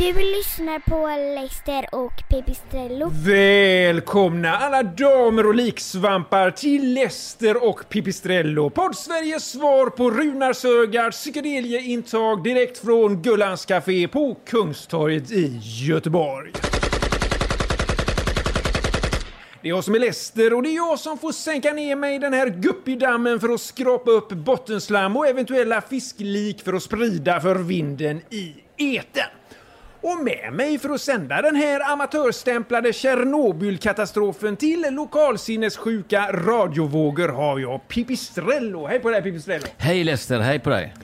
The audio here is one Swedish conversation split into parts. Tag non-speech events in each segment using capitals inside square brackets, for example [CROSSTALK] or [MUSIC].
Du lyssnar på Leicester och Pipistrello. Välkomna alla damer och liksvampar till Lester och Pipistrello, Poddsveriges svar på Runar Sögaards psykedelieintag direkt från Gullans Café på Kungstorget i Göteborg. Det är jag som är Lester och det är jag som får sänka ner mig i den här guppidammen för att skrapa upp bottenslam och eventuella fisklik för att sprida för vinden i etern. Och med mig för att sända den här amatörstämplade Tjernobylkatastrofen till lokalsinnessjuka radiovågor har jag Pipistrello. Hej på dig Pipistrello! Hej Lester, hej på dig.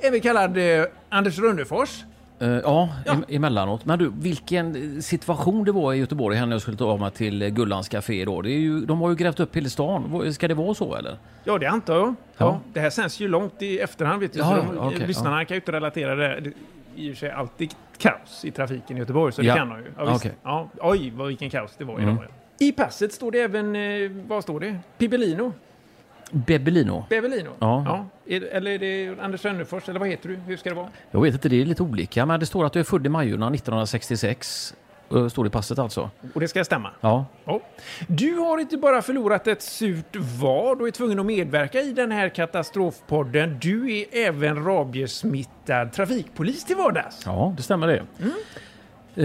Även kallad eh, Anders Rönnefors. Eh, ja, Em emellanåt. Men du, vilken situation det var i Göteborg här när jag skulle ta av mig till eh, Gullans Café då. Det är ju, de har ju grävt upp hela stan. Ska det vara så eller? Ja, det antar jag. Ja. Ja. det här sänds ju långt i efterhand vet du. Ja, så de, ja, okej, lyssnarna kan ju inte relatera det. I och för sig alltid kaos i trafiken i Göteborg, så det Ja. kan de ju. Ja. Okej. ja, oj, vad vilken kaos det var Mm. idag. I passet står det även, eh, vad står det? Pibellino? Bebelino? Bevelino? Ja. Är, det- eller är det Anders Rönnefors, eller vad heter du? Hur ska det vara? Jag vet inte, det är lite olika. Men det står att du är född i Majorna 1966. Eh, Står det i passet alltså. Och det ska stämma? Ja. Ja. Du har inte bara förlorat ett surt vad och är tvungen att medverka i den här katastrofpodden. Du är även rabiesmittad trafikpolis till vardags. Ja, det stämmer det.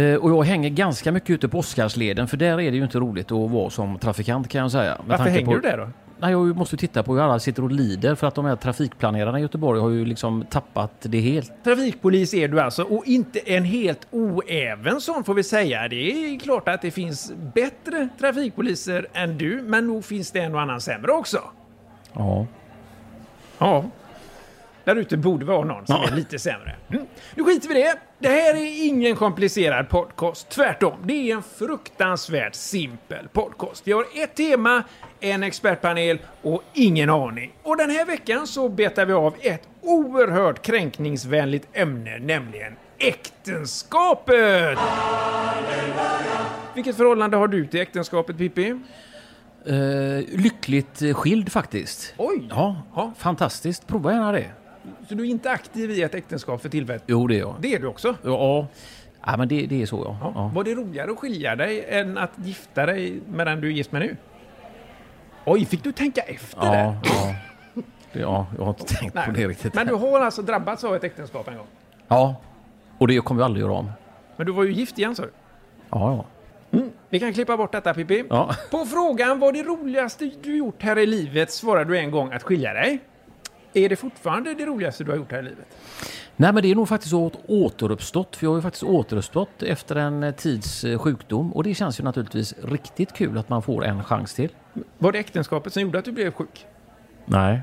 Eh, Och jag hänger ganska mycket ute på Oscarsleden för där är det ju inte roligt att vara som trafikant kan jag säga. Med Varför hänger på- du där då? Nej, jag måste titta på hur alla sitter och lider för att de här trafikplanerarna i Göteborg har ju liksom tappat det helt. Trafikpolis är du alltså och inte en helt oäven sån får vi säga. Det är klart att det finns bättre trafikpoliser än du, men nog finns det en och annan sämre också. Ja. Ja. Där ute borde vara någon som Ja. är lite sämre. Mm. Nu skiter vi det. Det här är ingen komplicerad podcast. Tvärtom, det är en fruktansvärt simpel podcast. Vi har ett tema, en expertpanel och ingen aning. Och den här veckan så betar vi av ett oerhört kränkningsvänligt ämne, nämligen äktenskapet! Vilket förhållande har du till äktenskapet, Pippi? Eh, lyckligt skild faktiskt. Oj! Ja, Ja. fantastiskt. Prova gärna det. Så du är inte aktiv i ett äktenskap för tillfället? Jo, det är jag. Det är du också? Ja, ja men det, det är så ja. Ja. ja. Var det roligare att skilja dig än att gifta dig med den du är gift med nu? Oj, fick du tänka efter Ja, där? ja. Det, ja, jag har inte tänkt på det riktigt. Men du har alltså drabbats av ett äktenskap en gång? Ja, och det kommer jag aldrig göra om. Men du var ju gift igen sa du? Ja, ja. Vi kan klippa bort detta Pippi. Ja. På frågan vad det roligaste du gjort här i livet svarade du en gång att skilja dig. Är det fortfarande det roligaste du har gjort här i livet? Nej, men det är nog faktiskt åt, återuppstått. För jag har ju faktiskt återuppstått efter en eh, tids eh, sjukdom. Och det känns ju naturligtvis riktigt kul att man får en chans till. Var det äktenskapet som gjorde att du blev sjuk? Nej.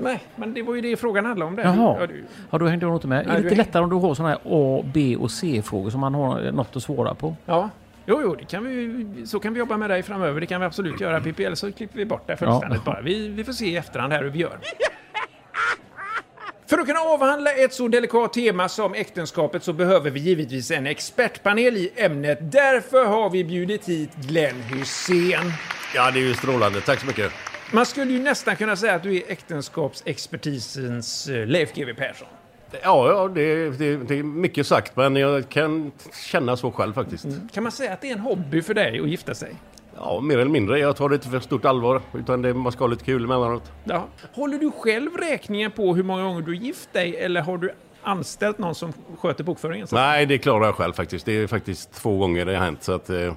Nej, men det var ju det frågan handlade om. Där. Jaha. Ja, du, Ja, då hängde jag nog inte med. Nej, det är lite häng- lättare om du har sådana här A, B och C-frågor som man har eh, något att svara på. ja. Jo, jo, det kan vi, så kan vi jobba med dig framöver. Det kan vi absolut göra eller så klipper vi bort det fullständigt Ja. bara. Vi, vi får se i efterhand här hur vi gör. [LAUGHS] För att kunna avhandla ett så delikat tema som äktenskapet så behöver vi givetvis en expertpanel i ämnet. Därför har vi bjudit hit Glenn Hussein. Ja, det är ju strålande. Tack så mycket. Man skulle ju nästan kunna säga att du är äktenskapsexpertisens eh, Leif GW Persson. Ja, ja det, det, det är mycket sagt, men jag kan känna så själv faktiskt. Kan man säga att det är en hobby för dig att gifta sig? Ja, mer eller mindre. Jag tar det inte för stort allvar, utan det, man ska ha lite kul emellanåt. Ja. Håller du själv räkningen på hur många gånger du gift dig eller har du anställt någon som sköter bokföringen? Så? Nej, det klarar jag själv faktiskt. Det är faktiskt två gånger det har hänt, så att... Eh,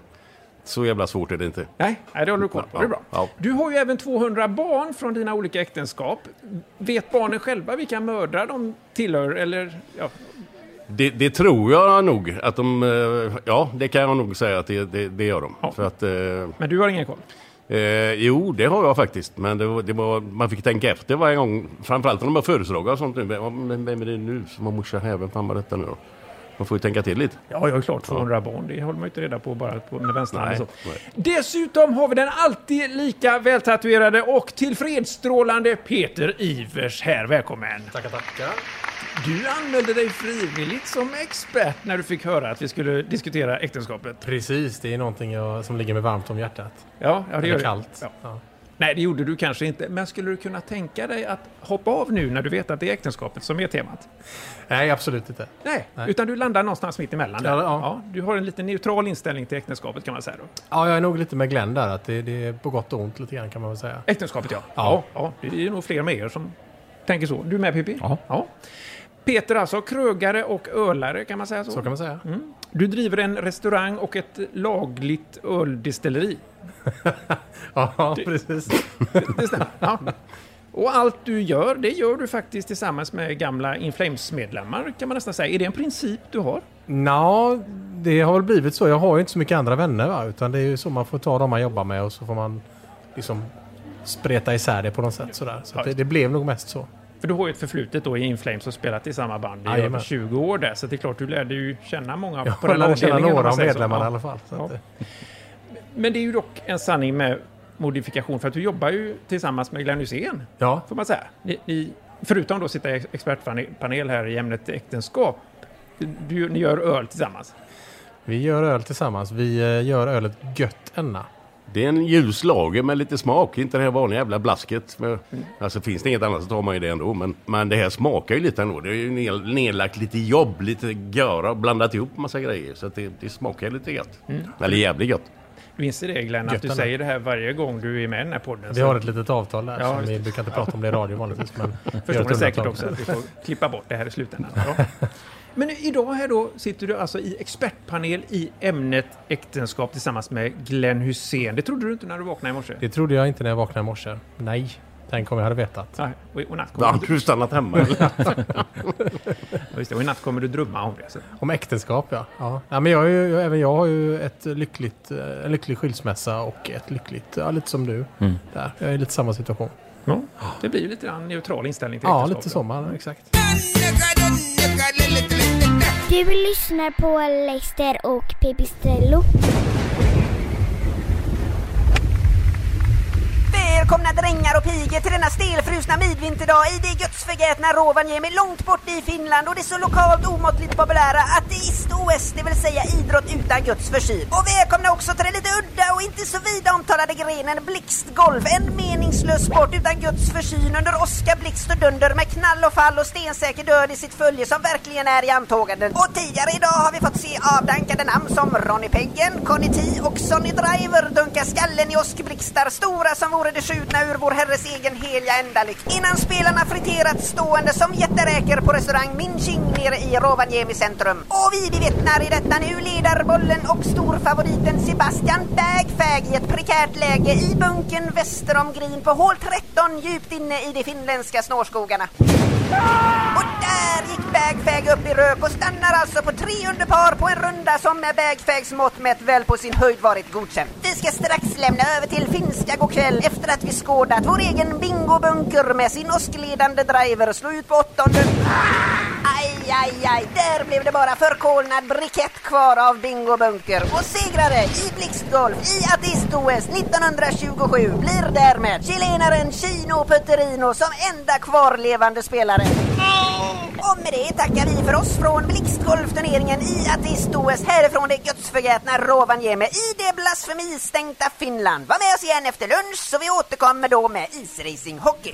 så jävla svårt är det inte. Nej, nej, det håller du koll på. Det är bra. Ja. Du har ju även 200 barn från dina olika äktenskap. Vet barnen själva vilka mödrar de tillhör? Eller, ja, Det, det tror jag nog att de... eh, Ja, det kan jag nog säga att det, det, det gör de. Ja. För att... Eh, men du har ingen koll? Eh, jo, det har jag faktiskt. Men det var, det var, man fick tänka efter varje gång. Framförallt när de har födelsedagar och sånt. nu. Vem är det nu som har morsa här? Vem fan var detta nu då? Man får ju tänka till lite. Ja, ja, klart. 200 barn, det håller man ju inte reda på bara på, med vänsterhanden. Så. nej. Dessutom har vi den alltid lika vältatuerade och tillfredsstrålande Peter Ivers här. Välkommen! Tackar, tackar. Du anmälde dig frivilligt som expert när du fick höra att vi skulle diskutera äktenskapet. Precis, det är någonting jag, som ligger mig varmt om hjärtat. Ja, ja det Det gör är det. kallt. Ja. Ja. Nej, det gjorde du kanske inte. Men skulle du kunna tänka dig att hoppa av nu när du vet att det är äktenskapet som är temat? Nej, absolut inte. Nej, Nej. utan du landar någonstans mitt emellan. Där. Ja, ja. du har en lite neutral inställning till äktenskapet kan man säga då. Ja, jag är nog lite med Glenn där, att det, det är på gott och ont lite grann kan man väl säga. Äktenskapet ja. ja. Ja. Ja, det är nog fler med er som tänker så. Du med Pippi? Ja. ja. Peter alltså, krögare och ölare kan man säga så? Så kan man säga. Du driver en restaurang och ett lagligt öldestilleri. [LAUGHS] Ja, precis. [LAUGHS] Det stämmer. Ja. Och allt du gör, det gör du faktiskt tillsammans med gamla Inflames-medlemmar kan man nästan säga. Är det en princip du har? Nå, det har väl blivit så. Jag har ju inte så mycket andra vänner va? utan det är ju så man får ta dem man jobbar med och så får man liksom spreta isär det på något sätt sådär. Så Ja, det, det blev nog mest så. För du har ju ett förflutet då i Inflames och spelat i samma band i över Jajamän. 20 år där. Så det är klart, du lärde ju känna många Jag på den lärde känna avdelningen. om några av medlemmarna Ja. i alla fall. Ja. Men det är ju dock en sanning med modifikation för att du jobbar ju tillsammans med Glenn Hysén, ja, får man säga. Ni, ni, förutom då sitta i expertpanel här i ämnet äktenskap, du, ni gör öl tillsammans. vi gör öl tillsammans. Vi eh, gör ölet Gött Enna. Det är en ljus lager med lite smak, inte det här vanliga jävla blasket. Men, Alltså finns det inget annat så tar man ju det ändå. Men, men det här smakar ju lite ändå. Det är ju ned- nedlagt lite jobb, lite göra, blandat ihop massa grejer. Så att det, det smakar lite gott. Eller jävligt gott. Du inser det Glenn, att du säger det här varje gång du är med i den här podden. Vi har ett litet avtal där. Ja, vi brukar inte prata om det i radio vanligtvis. Men [LAUGHS] förstår ni säkert också att vi får klippa bort det här i slutändan. [LAUGHS] Ja. Men idag här då sitter du alltså i expertpanel i ämnet äktenskap tillsammans med Glenn Hussein. Det trodde du inte när du vaknade i morse? Det trodde jag inte när jag vaknade i morse. Nej, tänk om jag hade vetat. Nej, och, och, natt Då kommer hade du, stannat hemma ja, just det, och i natt kommer du drömma om det. Så. Om äktenskap ja. ja. ja men jag, är ju, även jag har ju ett lyckligt, eh, en lycklig skilsmässa och ett lyckligt, ja, lite som du. Mm. Där. Jag är i lite samma situation. Ja, det blir ju lite grann neutral inställning till Ja, äktenskap. lite så. Exakt. Du lyssnar på Leicester och Pipistrello. Välkomna drängar och pigor till denna stelfrusna midvinterdag i det gudsförgätna Rovaniemi långt bort i Finland och det så lokalt omåttligt populära ateist-OS, det vill säga idrott utan Guds försyn. Och välkomna också till den lite udda och inte så vida omtalade grenen blixtgolf, en meningslös sport utan Guds försyn under åska, blixt och dunder med knall och fall och stensäker död i sitt följe som verkligen är i antåganden. Och tidigare idag har vi fått se avdankade namn som Ronny Peggen, Conny T och Sonny Driver dunka skallen i åskblixtar stora som vore det skjutna ur vår herres egen heliga ändalik. Innan spelarna friterat stående som jätteräkor på restaurang Min Ching nere i Rovaniemi centrum. Och vi bevittnar i detta nu ledarbollen och storfavoriten Sebastian Bagfag i ett prekärt läge i bunken väster om Green på hål 13 djupt inne i de finländska snårskogarna. Och där gick Bagfag upp i rök och stannar alltså på tre under par på en runda som med Bagfags mått mätt väl på sin höjd varit godkänd. Vi ska strax lämna över till finska kväll efter att vi skådat vår egen bingobunker med sin åskledande driver slå ut på åttonde. Aj, aj, aj, där blev det bara förkolnad brikett kvar av Bingo Bunker. Och segrare i blixtgolf i Artist-OS 1927 blir därmed chilenaren Chino Putterino som enda kvarlevande spelare. Och med det tackar vi för oss från blixtgolfturneringen i Artist-OS härifrån det gudsförgätna Rovaniemi i det blasfemistänkta Finland. Var med oss igen efter lunch så vi återkommer då med isracinghockey.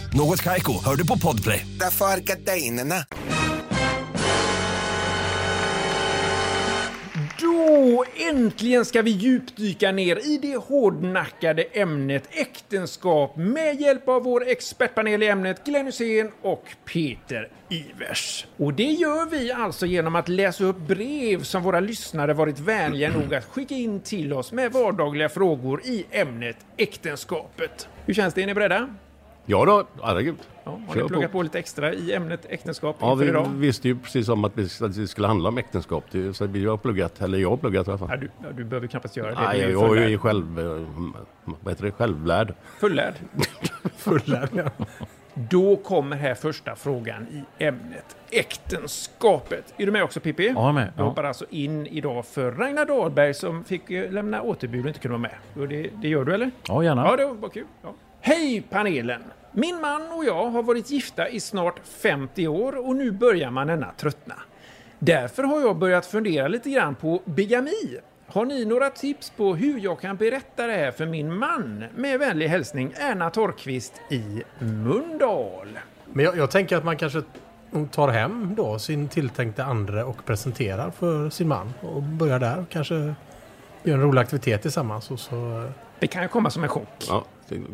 Något Kaiko, hör du på Podplay. Därför är gardinerna. Då äntligen ska vi djupdyka ner i det hårdnackade ämnet äktenskap med hjälp av vår expertpanel i ämnet Glenn Hysén och Peter Ivers. Och det gör vi alltså genom att läsa upp brev som våra lyssnare varit vänliga nog att skicka in till oss med vardagliga frågor i ämnet äktenskapet. Hur känns det? Är ni beredda? Ja då, herregud. Ja, har Kör ni pluggat på. på. lite extra i ämnet äktenskap Ja, inför vi idag? visste ju precis om att det skulle handla om äktenskap. Det- Så vi har pluggat, eller jag har pluggat i alla Ja, fall. du, ja, du behöver knappast göra det. Nej, ju jag är själv, eh, vad heter det, självlärd. Fullärd. [LAUGHS] Fullärd, ja. Då kommer här första frågan i ämnet äktenskapet. Är du med också Pippi? Ja, jag är med. Du Ja. hoppar alltså in idag för Ragnar Dahlberg som fick eh, lämna återbud och inte kunde vara med. Det, det gör du eller? Ja, gärna. Ja, det var kul. Ja. Hej panelen! Min man och jag har varit gifta i snart 50 år och nu börjar man ena tröttna. Därför har jag börjat fundera lite grann på bigami. Har ni några tips på hur jag kan berätta det här för min man? Med vänlig hälsning Erna Torrqvist i Mundal. Men jag, jag tänker att man kanske tar hem då sin tilltänkte andre och presenterar för sin man. Och börjar där. Kanske gör en rolig aktivitet tillsammans. Och så, Det kan ju komma som en chock. Ja,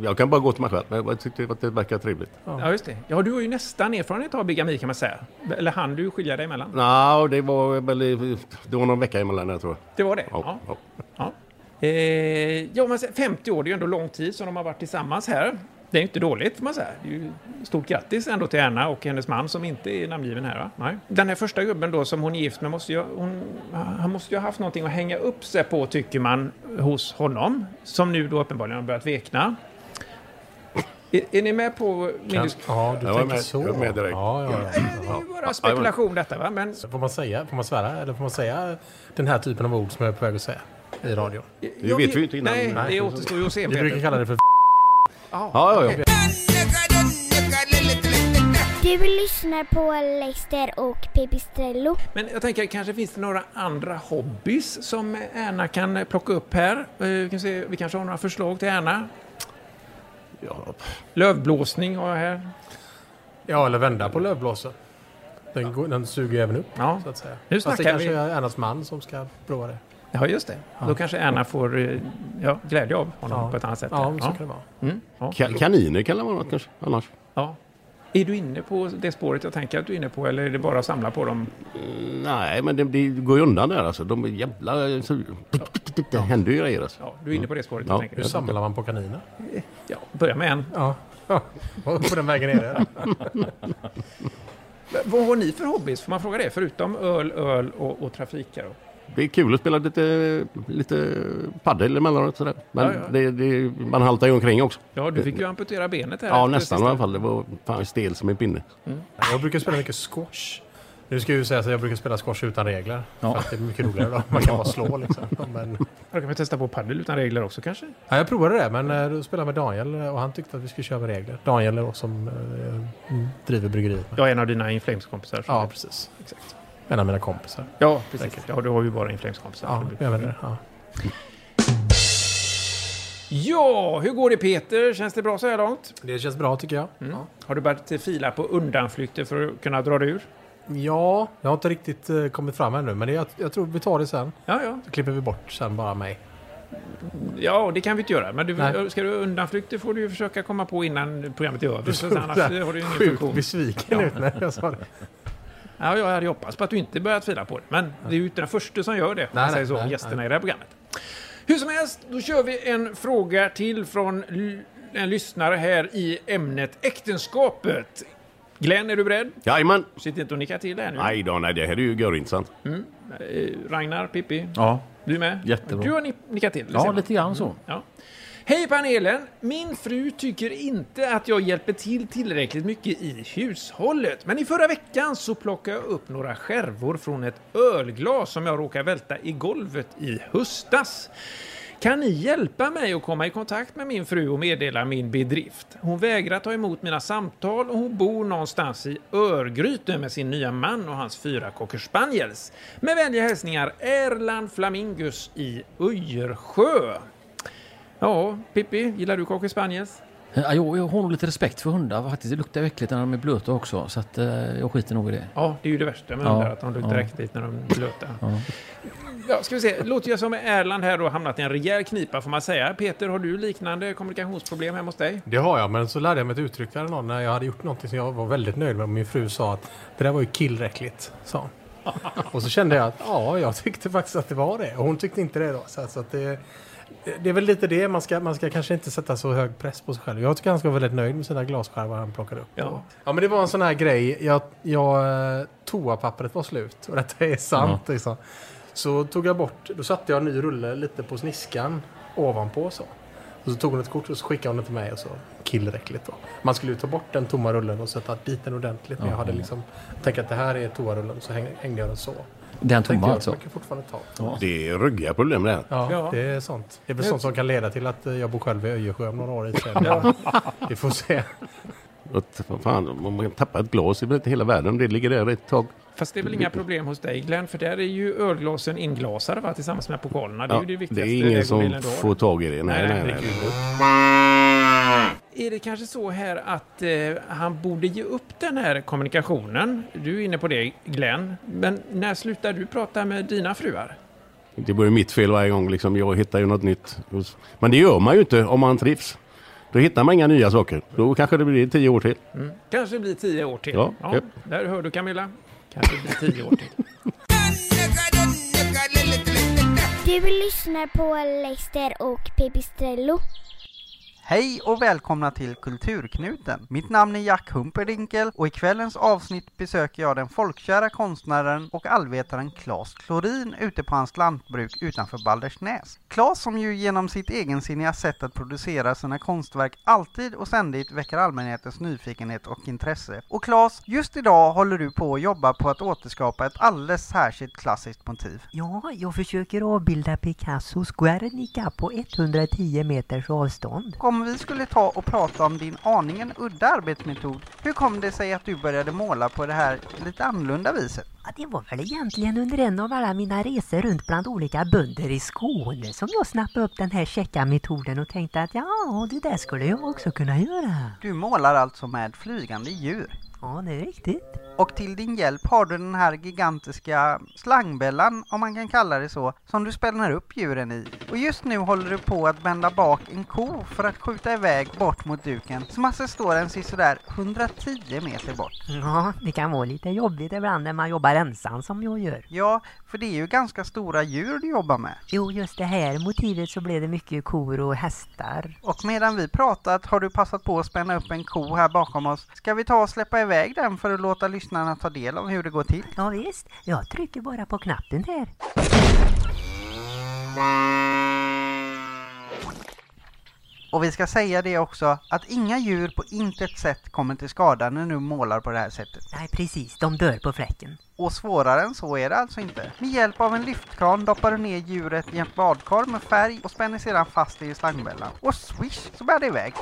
jag kan bara gå till mig själv, men jag tyckte att det verkar trevligt. Ja, just det. Ja, du har ju nästan erfarenhet av bigami kan man säga. Eller han du skilja dig emellan? Nej, det var väl det var någon vecka emellan jag tror. Det var det? Ja. ja. Ja. Eh, ja, men 50 år, det är ju ändå lång tid som de har varit tillsammans här. Det är ju inte dåligt får man säga. Det är ju stort grattis ändå till Erna och hennes man som inte är namngiven här. Va? Nej. Den här första gubben då som hon är gift med, måste ju, hon, han måste ju ha haft någonting att hänga upp sig på tycker man hos honom. Som nu då uppenbarligen har börjat vekna. Är, är ni med på min kan, disk- ja, du Jag tänker med. så. Jag är med direkt. Ja, ja, ja. Det är ju bara spekulation detta va? Men Så får man säga, får man svära eller får man säga den här typen av ord som jag är på väg att säga i radio? Det vet vi ju inte innan. Nej, Nej. det återstår ju att se Vi brukar kalla det för Ja, Ja, ja, ja. Du lyssnar på Leicester och Pipistrello. Men jag tänker, kanske finns det några andra hobbys som Erna kan plocka upp här? Eh, Vi, kan se, vi kanske har några förslag till Erna? Ja. Lövblåsning har jag här. Ja, eller vända på lövblåsen. Den, går- den suger även upp, Ja. så att säga. Nu Fast det kanske vi. är Ernas man som ska prova det. Ja, just det. Då kanske Erna får eh, ja, glädje av honom Ja. på ett annat sätt. Ja, så ja. kan det vara. Mm, ja. Ka- Kaniner kan det vara något kanske, annars. ja. Är du inne på det spåret jag tänker att du är inne på eller är det bara att samla på dem? Nej, men det, det går ju undan där alltså. De är jävla... Det händer ju grejer alltså. Ja, du är inne på det spåret Ja. Hur samlar man på kaniner? Ja, börja med en. Ja, ja. på den vägen är det. [LAUGHS] Vad har ni för hobbys? Får man fråga det? Förutom öl, öl och, och trafikar? då? Det är kul att spela lite, lite padel emellanåt sådär. Men Ja, ja. Det, det, man haltar ju omkring också. Ja, du fick ju amputera benet här. Ja, nästan i alla fall. Det var fan stel som en pinne. Jag brukar spela mycket squash. Nu ska jag ju säga att jag brukar spela squash utan regler. Ja. För att det är mycket roligare då. Man kan bara slå liksom. [LAUGHS] Men, Ja, kan vi testa på padel utan regler också kanske? ja, jag provade det, men eh, då spelade jag med Daniel eh, och han tyckte att vi skulle köra med regler. Daniel är då som eh, mm, driver bryggeriet. Med. Jag är en av dina Inflames-kompisar. Ja, det- precis. Exakt. En av mina kompisar. Ja, precis. Ja, du har ju bara Inflames-kompisar. Ja, jag vet det. Ja. Ja, hur går det Peter? Känns det bra så här långt? Det känns bra tycker jag. Mm. Har du börjat fila på undanflykter för att kunna dra dig ur? Ja, jag har inte riktigt eh, kommit fram ännu, men det, jag, jag tror vi tar det sen. Ja, ja. Så klipper vi bort sen bara mig. Ja, det kan vi inte göra. Men du, Nej. ska du undanflykter får du ju försöka komma på innan programmet är över. Såg annars där har du ju ingen Sjukt funktion. besviken ut när jag sa det. Ja, jag hade ju hoppats på att du inte börjat fila på det. Men det är ju inte den första som gör det, om man Nej, säger så, nej, gästerna i det här programmet. Hur som helst, då kör vi en fråga till från l- en lyssnare här i ämnet äktenskapet. Glenn, är du beredd? Jajamän! Sitt inte och nicka till här nu. Nej då, nej det här är ju görintressant. Mm. Eh, Ragnar, Pippi, Ja, du är med? Jättebra. Du har ni- nickat till. ja lite grann så. Ja. Hej panelen! Min fru tycker inte att jag hjälper till tillräckligt mycket i hushållet. Men i förra veckan så plockade jag upp några skärvor från ett ölglas som jag råkade välta i golvet i höstas. Kan ni hjälpa mig att komma i kontakt med min fru och meddela min bedrift? Hon vägrar ta emot mina samtal och hon bor någonstans i Örgryte med sin nya man och hans fyra cocker spaniels. Med vänliga hälsningar Erland Flamingus i Öjersjö. Ja, Pippi, gillar du cocker spaniels? Ja, jag, jag har nog lite respekt för hundar faktiskt. Det luktar ju äckligt när de är blöta också. Så att, eh, jag skiter nog i det. Ja, det är ju det värsta med Ja, hundar, att de luktar ja. äckligt när de är blöta. Ja. Ja, ska vi se. Låter jag som Erland här då hamnat i en rejäl knipa får man säga. Peter, har du liknande kommunikationsproblem hemma hos dig? Det har jag, men så lärde jag mig ett uttryck där någon när jag hade gjort någonting som jag var väldigt nöjd med. Min fru sa att det där var ju killräckligt, sa. [LAUGHS] Och så kände jag att ja, jag tyckte faktiskt att det var det. Och hon tyckte inte det då. Så, att det, det är väl lite det, man ska, man ska kanske inte sätta så hög press på sig själv. Jag tycker han ska vara väldigt nöjd med sina glasskärvor han plockade upp. Ja. Ja men det var en sån här grej, jag, jag, eh, toapappret var slut och detta är sant. Liksom. Så tog jag bort, då satte jag en ny rulle lite på sniskan ovanpå så. Och så tog hon ett kort och så skickade hon det till mig och så killräckligt då. Man skulle ju ta bort den tomma rullen och sätta dit den ordentligt. Men jag hade liksom tänkt att det här är toarullen så häng- hängde jag den så. Den tomma jag, alltså? Kan fortfarande ta. Ja. Det är ryggiga problem det här. Ja, Ja. det är sånt. Det är väl sånt som kan leda till att eh, jag bor själv i Öjersjö om några år i. Ja. Vi får se. Fan, om man tappar ett glas, det är väl inte hela världen om det ligger där ett tag. Fast det är väl inga problem hos dig Glenn, för där är ju ölglasen inglasade va, tillsammans med pokalerna. Det är Ja, ju det det viktigaste är ingen som får tag i det. Nej, nej, nej. Är det kanske så här att eh, han borde ge upp den här kommunikationen? Du är inne på det Glenn. Men när slutar du prata med dina fruar? Det blir mitt fel varje gång. Liksom. Jag hittar ju något nytt. Men det gör man ju inte om man trivs. Då hittar man inga nya saker. Då kanske det blir tio år till. Mm. Kanske blir tio år till. Ja, ja. Där hör du Camilla. Kanske blir tio år till. Du lyssnar på Leicester och Pipistrello. Hej och välkomna till Kulturknuten. Mitt namn är Jack Humperdinkel och i kvällens avsnitt besöker jag den folkkära konstnären och allvetaren Claes Klorin ute på hans lantbruk utanför Baldersnäs. Claes som ju genom sitt egensinniga sätt att producera sina konstverk alltid och ständigt väcker allmänhetens nyfikenhet och intresse. Och Claes, just idag håller du på att jobba på att återskapa ett alldeles särskilt klassiskt motiv. Ja, jag försöker avbilda Picassos Guernica på 110 meters avstånd. Om vi skulle ta och prata om din aningen udda arbetsmetod, hur kom det sig att du började måla på det här lite annorlunda viset? Ja, det var väl egentligen under en av alla mina resor runt bland olika bönder i Skåne som jag snappade upp den här checka metoden och tänkte att ja, det där skulle jag också kunna göra. Du målar alltså med flygande djur? Ja, det är riktigt. Och till din hjälp har du den här gigantiska slangbällan, om man kan kalla det så, som du spänner upp djuren i. Och just nu håller du på att bända bak en ko för att skjuta iväg bort mot duken, som alltså står en sådär 110 meter bort. Ja, det kan vara lite jobbigt ibland när man jobbar ensam som jag gör. Ja, för det är ju ganska stora djur du jobbar med. Jo, just det här motivet så blev det mycket kor och hästar. Och medan vi pratat har du passat på att spänna upp en ko här bakom oss. Ska vi ta och släppa iväg den för att låta lyssnarna ta del av hur det går till? Ja, visst. Jag trycker bara på knappen här. Och vi ska säga det också, att inga djur på intet sätt kommer till skada när du målar på det här sättet. Nej, precis. De dör på fläcken. Och svårare än så är det alltså inte. Med hjälp av en lyftkran doppar du ner djuret i ett badkar med färg och spänner sedan fast det i slangbällan. Och swish så bär det iväg.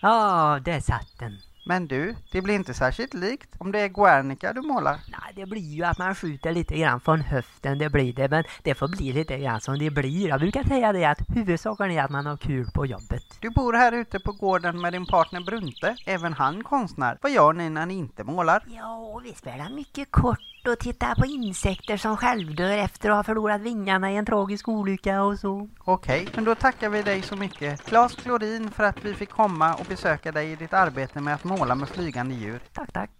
Ja, där satt den. Men du, det blir inte särskilt likt om det är Guernica du målar. Nej, det blir ju att man skjuter lite grann från höften, det blir det. Men det får bli lite grann som det blir. Jag brukar säga det att huvudsaken är att man har kul på jobbet. Du bor här ute på gården med din partner Brunte, även han konstnär. Vad gör ni när ni inte målar? Ja, vi spelar mycket kort och tittar på insekter som självdör efter att ha förlorat vingarna i en tragisk olycka och så. Okej, men då tackar vi dig så mycket, Claes Klorin, för att vi fick komma och besöka dig i ditt arbete med att måla med flygande djur. Tack, tack.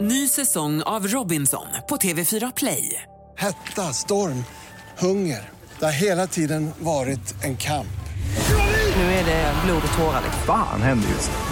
Ny säsong av Robinson på TV4 Play. Hetta, storm, hunger. Det har hela tiden varit en kamp. Nu är det blod och tårar. Fan händer just det.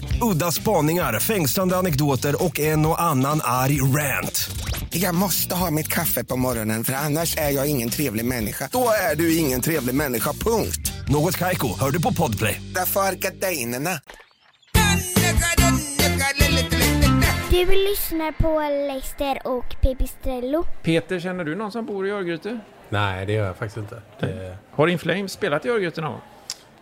Udda spaningar, fängslande anekdoter och en och annan arg rant. Jag måste ha mitt kaffe på morgonen för annars är jag ingen trevlig människa. Då är du ingen trevlig människa, punkt. Något Kaiko, hör du på Podplay. Därför arkadeinerna. Du lyssnar på Leicester och Pipistrello. Peter, känner du någon som bor i Örgryte? Nej, det gör jag faktiskt inte. Det... Har In Flames spelat i Örgryte någon gång?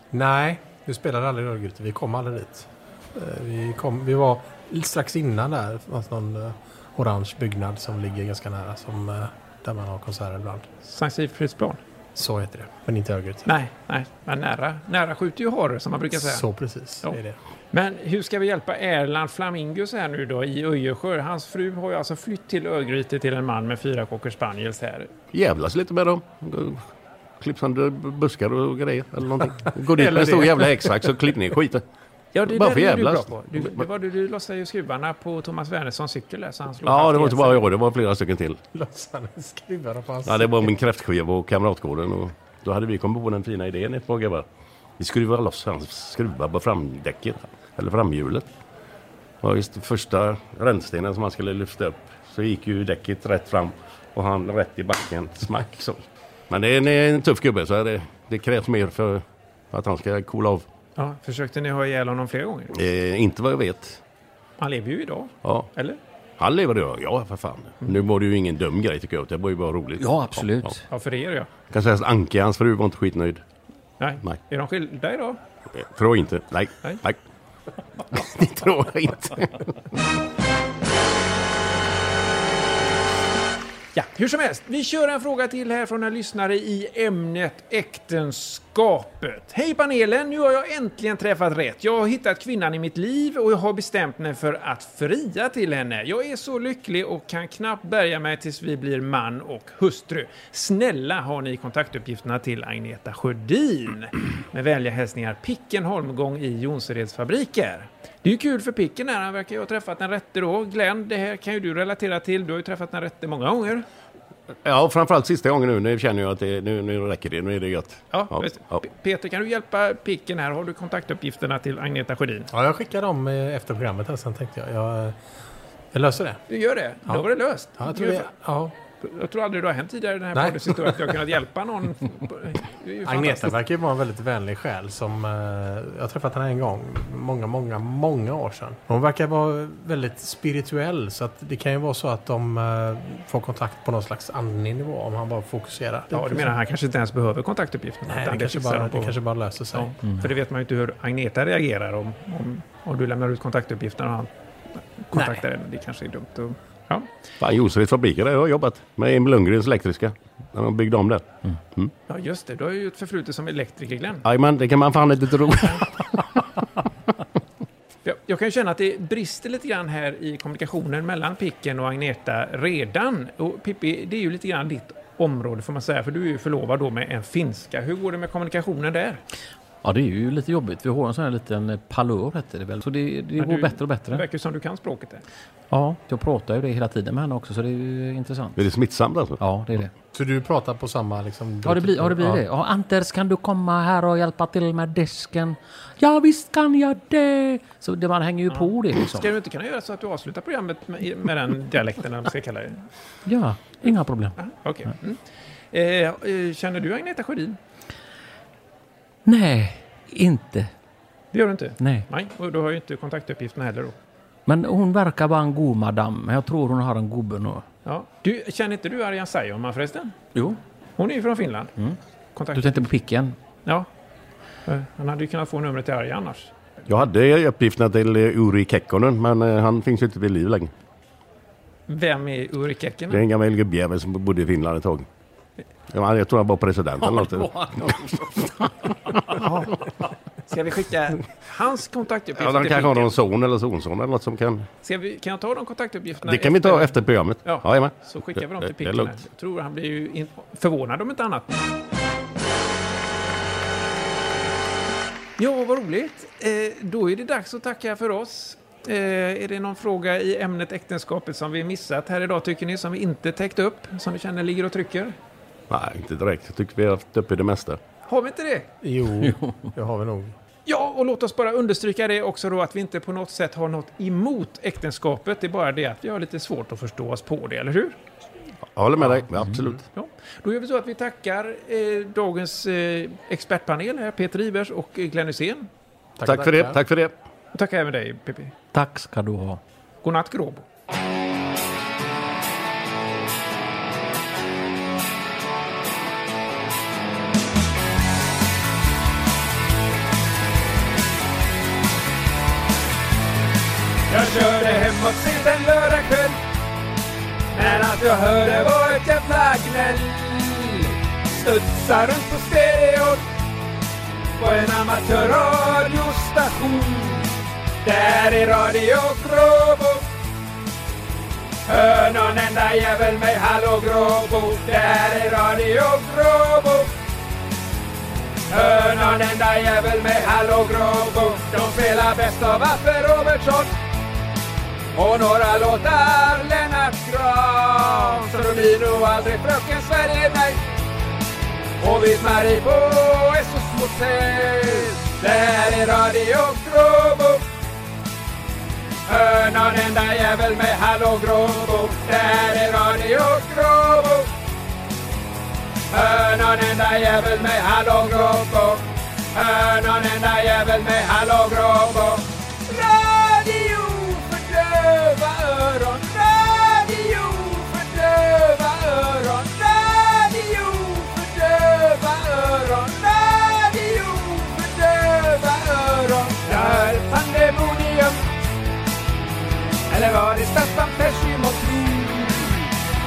Nej, vi spelade aldrig i Örgryte. Vi kom aldrig dit. Eh, Vi, kom, vi var strax innan där. Fanns någon eh, orange byggnad som ligger ganska nära. Som, eh, där man har konserter ibland. Sankt Sigfridsplan? Så heter det. Men inte Örgryte. Nej, nej, men nära, nära skjuter ju harre som man brukar säga. Så precis, Ja. är det. Men hur ska vi hjälpa Erland Flamingos här nu då i Öjersjö? Hans fru har ju alltså flytt till Örgryte till en man med fyra cocker spaniels här. Jävlas lite med dem. Klipp sönder buskar och grejer eller någonting. [LAUGHS] Gå dit Eller med en stor jävla häcksax och klipp ner skiten. Ja, det Bara där för är du bra jävlas. på. Du, det var du, du lossade ju skruvarna på Thomas Wernerssons cykel där, så han slog Ja, det var inte bara jag, det var flera stycken till. [LAUGHS] Lossade skruvarna på hans Ja, det var min kräftskiva och Kamratgården. Och då hade vi kommit på den fina idén ett par grabbar. Vi skruvade loss hans skruvar på framdäcket, eller framhjulet. Och just första rännstenen som han skulle lyfta upp så gick ju däcket rätt fram och han rätt i backen, smack så. Men det är en, en tuff gubbe så det, det krävs mer för att han ska coola av. Ja, försökte ni ha ihjäl honom flera gånger? Eh, inte vad jag vet. Han lever ju idag. Ja. Eller? Han lever då, ja för fan. Nu var det ju ingen dum grej tycker jag, det var ju bara roligt. Ja, absolut. Ja, Ja, för er ja. Jag kan säga att Anke, hans fru, var inte skitnöjd. Nej. Nej. Är de skilda idag? Eh, Tror inte. Nej. Nej. Nej. det [LAUGHS] tror jag inte. [LAUGHS] Ja, hur som helst. Vi kör en fråga till här från en lyssnare i ämnet äktenskapet. Hej panelen! Nu har jag äntligen träffat rätt. Jag har hittat kvinnan i mitt liv och jag har bestämt mig för att fria till henne. Jag är så lycklig och kan knappt bärga mig tills vi blir man och hustru. Snälla har ni kontaktuppgifterna till Agneta Sjödin. Med vänliga hälsningar Picken Holmgång i Jonsereds fabriker. Det är ju kul för Picken här, han verkar ju ha träffat den rätte då. Glenn, det här kan ju du relatera till. Du har ju träffat den rätte många gånger. Ja, framförallt sista gången nu. Nu känner jag att det, nu, nu räcker det. Nu är det gött. Ja, visst. P- Peter, kan du hjälpa Picken här? Har du kontaktuppgifterna till Agneta Sjödin? Ja, jag skickar dem eh, efter programmet här sen tänkte jag. Jag, eh, jag löser det. Du gör det? Ja. Då var det löst. Ja, jag tror det. Ja. Jag tror aldrig det har hänt tidigare i den här Nej. poddens historia att jag har kunnat hjälpa någon. Agneta verkar ju vara en väldigt vänlig själ som... Eh, jag har träffat henne en gång, många, många, många år sedan. Hon verkar vara väldigt spirituell så att det kan ju vara så att de eh, får kontakt på någon slags andlig nivå om han bara fokuserar. Ja, du menar han kanske inte ens behöver kontaktuppgifterna? Nej, det kanske, bara, det kanske bara löser sig. Ja, För det vet man ju inte hur Agneta reagerar om, om, om du lämnar ut kontaktuppgifterna och han kontaktar henne. Det kanske är dumt. Och, ja. Fan, Jonsereds fabriker där jag har jobbat. Med Emil Lundgrens elektriska. När de byggde om det. Mm. ja, just det. Du har ju ett förflutet som elektriker, Glenn. Jajamän, det kan man fan inte tro. [LAUGHS] Jag, jag kan känna att det brister lite grann här i kommunikationen mellan Picken och Agneta redan. Och Pippi, det är ju lite grann ditt område får man säga, för du är ju förlovad då med en finska. Hur går det med kommunikationen där? Ja, det är ju lite jobbigt. Vi har en sån här liten eh, palör heter det väl. Så det, det går du- bättre och Det bättre. verkar ju som du kan språket där. Ja, jag pratar ju det hela tiden med henne också så det är ju intressant. Är det smittsamt alltså? Ja, det är det. Så du pratar på samma liksom... Ja, det blir, ja, det, blir det. Ja, Anders, kan du komma här och hjälpa till med disken? Ja, visst kan jag det! Så det, man hänger ju på det liksom. Ska du inte kunna göra så att du avslutar programmet med, med den dialekten, eller vad ska kalla det? Ja, inga problem. Okej. Mm. Eh, eh, känner du Agneta Sjödin? Nej, inte. Det gör du inte? Nej. Nej, och du har ju inte kontaktuppgifterna heller då. Men hon verkar vara en god madam. Men jag tror hon har en gubbe nu. Ja. Du, känner inte du Arjan Saijonmaa förresten? Jo. Hon är ju från Finland. Mm. Kontakt- Du tänkte på picken? Ja. Eh, Han hade ju kunnat få numret till Arjan annars. Jag hade uppgifterna till eh, Uri Kekkonen men eh, han finns ju inte vid liv längre. Vem är Uri Kekkonen? Det är en gammal gubbjävel som bodde i Finland ett tag. Ja, jag tror han var president eller något. [LAUGHS] Ska vi skicka hans kontaktuppgifter Ja, till kanske har någon son eller sonson eller något som kan... Ska vi, kan jag ta de kontaktuppgifterna? Det kan vi ta efter programmet. Ja, Jajamän. så skickar vi dem till Picken. Jag tror han blir ju in- förvånad om inte annat. Ja, vad roligt. Eh, då är det dags att tacka för oss. Eh, är det någon fråga i ämnet äktenskapet som vi missat här idag tycker ni, som vi inte täckt upp, som vi känner ligger och trycker? Nej, inte direkt. Jag tycker vi har haft uppe det mesta. Har vi inte det? [LAUGHS] Jo, det har vi nog. Ja, och låt oss bara understryka det också då att vi inte på något sätt har något emot äktenskapet. Det är bara det att vi har lite svårt att förstå oss på det, eller hur? Jag håller med dig. Ja, absolut. Ja. Då gör vi så att vi tackar eh, dagens eh, expertpanel här, Peter Ivers och eh, Glenn Hysén. Tack för det. Tack för det. Och tackar även dig, Pippi. Tack ska du ha. Godnatt Gråbo. Allt jag hörde var ett jävla gnäll. Studsa runt på stereon. På en amatörradiostation Där är Radio Gråbo Hör någon enda jävel mig Hallå Gråbo. Där är Radio Gråbo Hör någon enda jävel mig Hallå Gråbo. De spelar bäst av Affe Robertsson. Och några låtar Lennart Grahn blir nog aldrig Fröken Sverige, nej Och visst Marie på SOS Motell. Där är Radio Gråbo. Hör nån enda jävel med Hallå Gråbo. Där är Radio Gråbo. Hör nån enda jävel med Hallå Gråbo. Hör nån enda jävel med Hallå Gråbo. Eller i Staffan Persson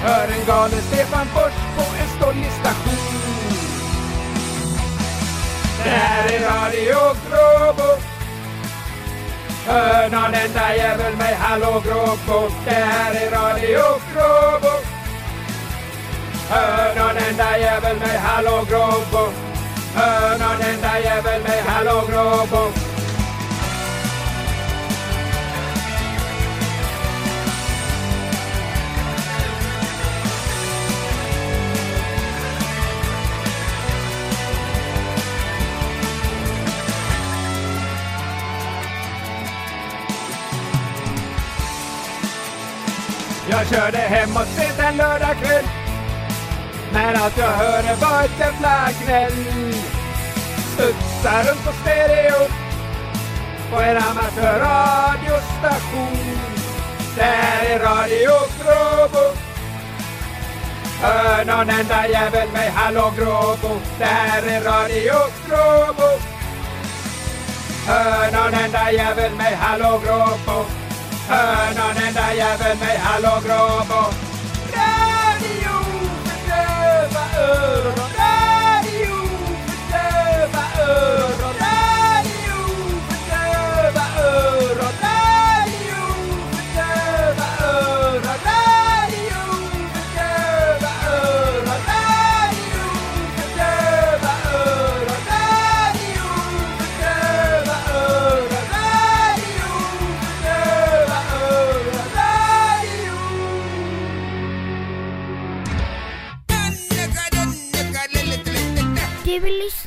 Hör en galen Stefan Fors på en stollig station Det här är Radio Gråbo. Hör nån enda jävel mig Hallå Gråbo. Det här är Radio Gråbo. Hör nån enda jävel mig Hallå Gråbo. Hör nån enda jävel mig Hallå Gråbo. Jag körde hemåt sent en lördagkväll. Men allt jag hörde var ett jävla gnäll Studsa runt på stereo På en amatörradiostation Där är Radio Gråbo. Hör någon enda jävel mig Hallå Gråbo. Där är Radio Gråbo. Hör någon enda jävel mig Hallå Gråbo. hörnan, den jäveln med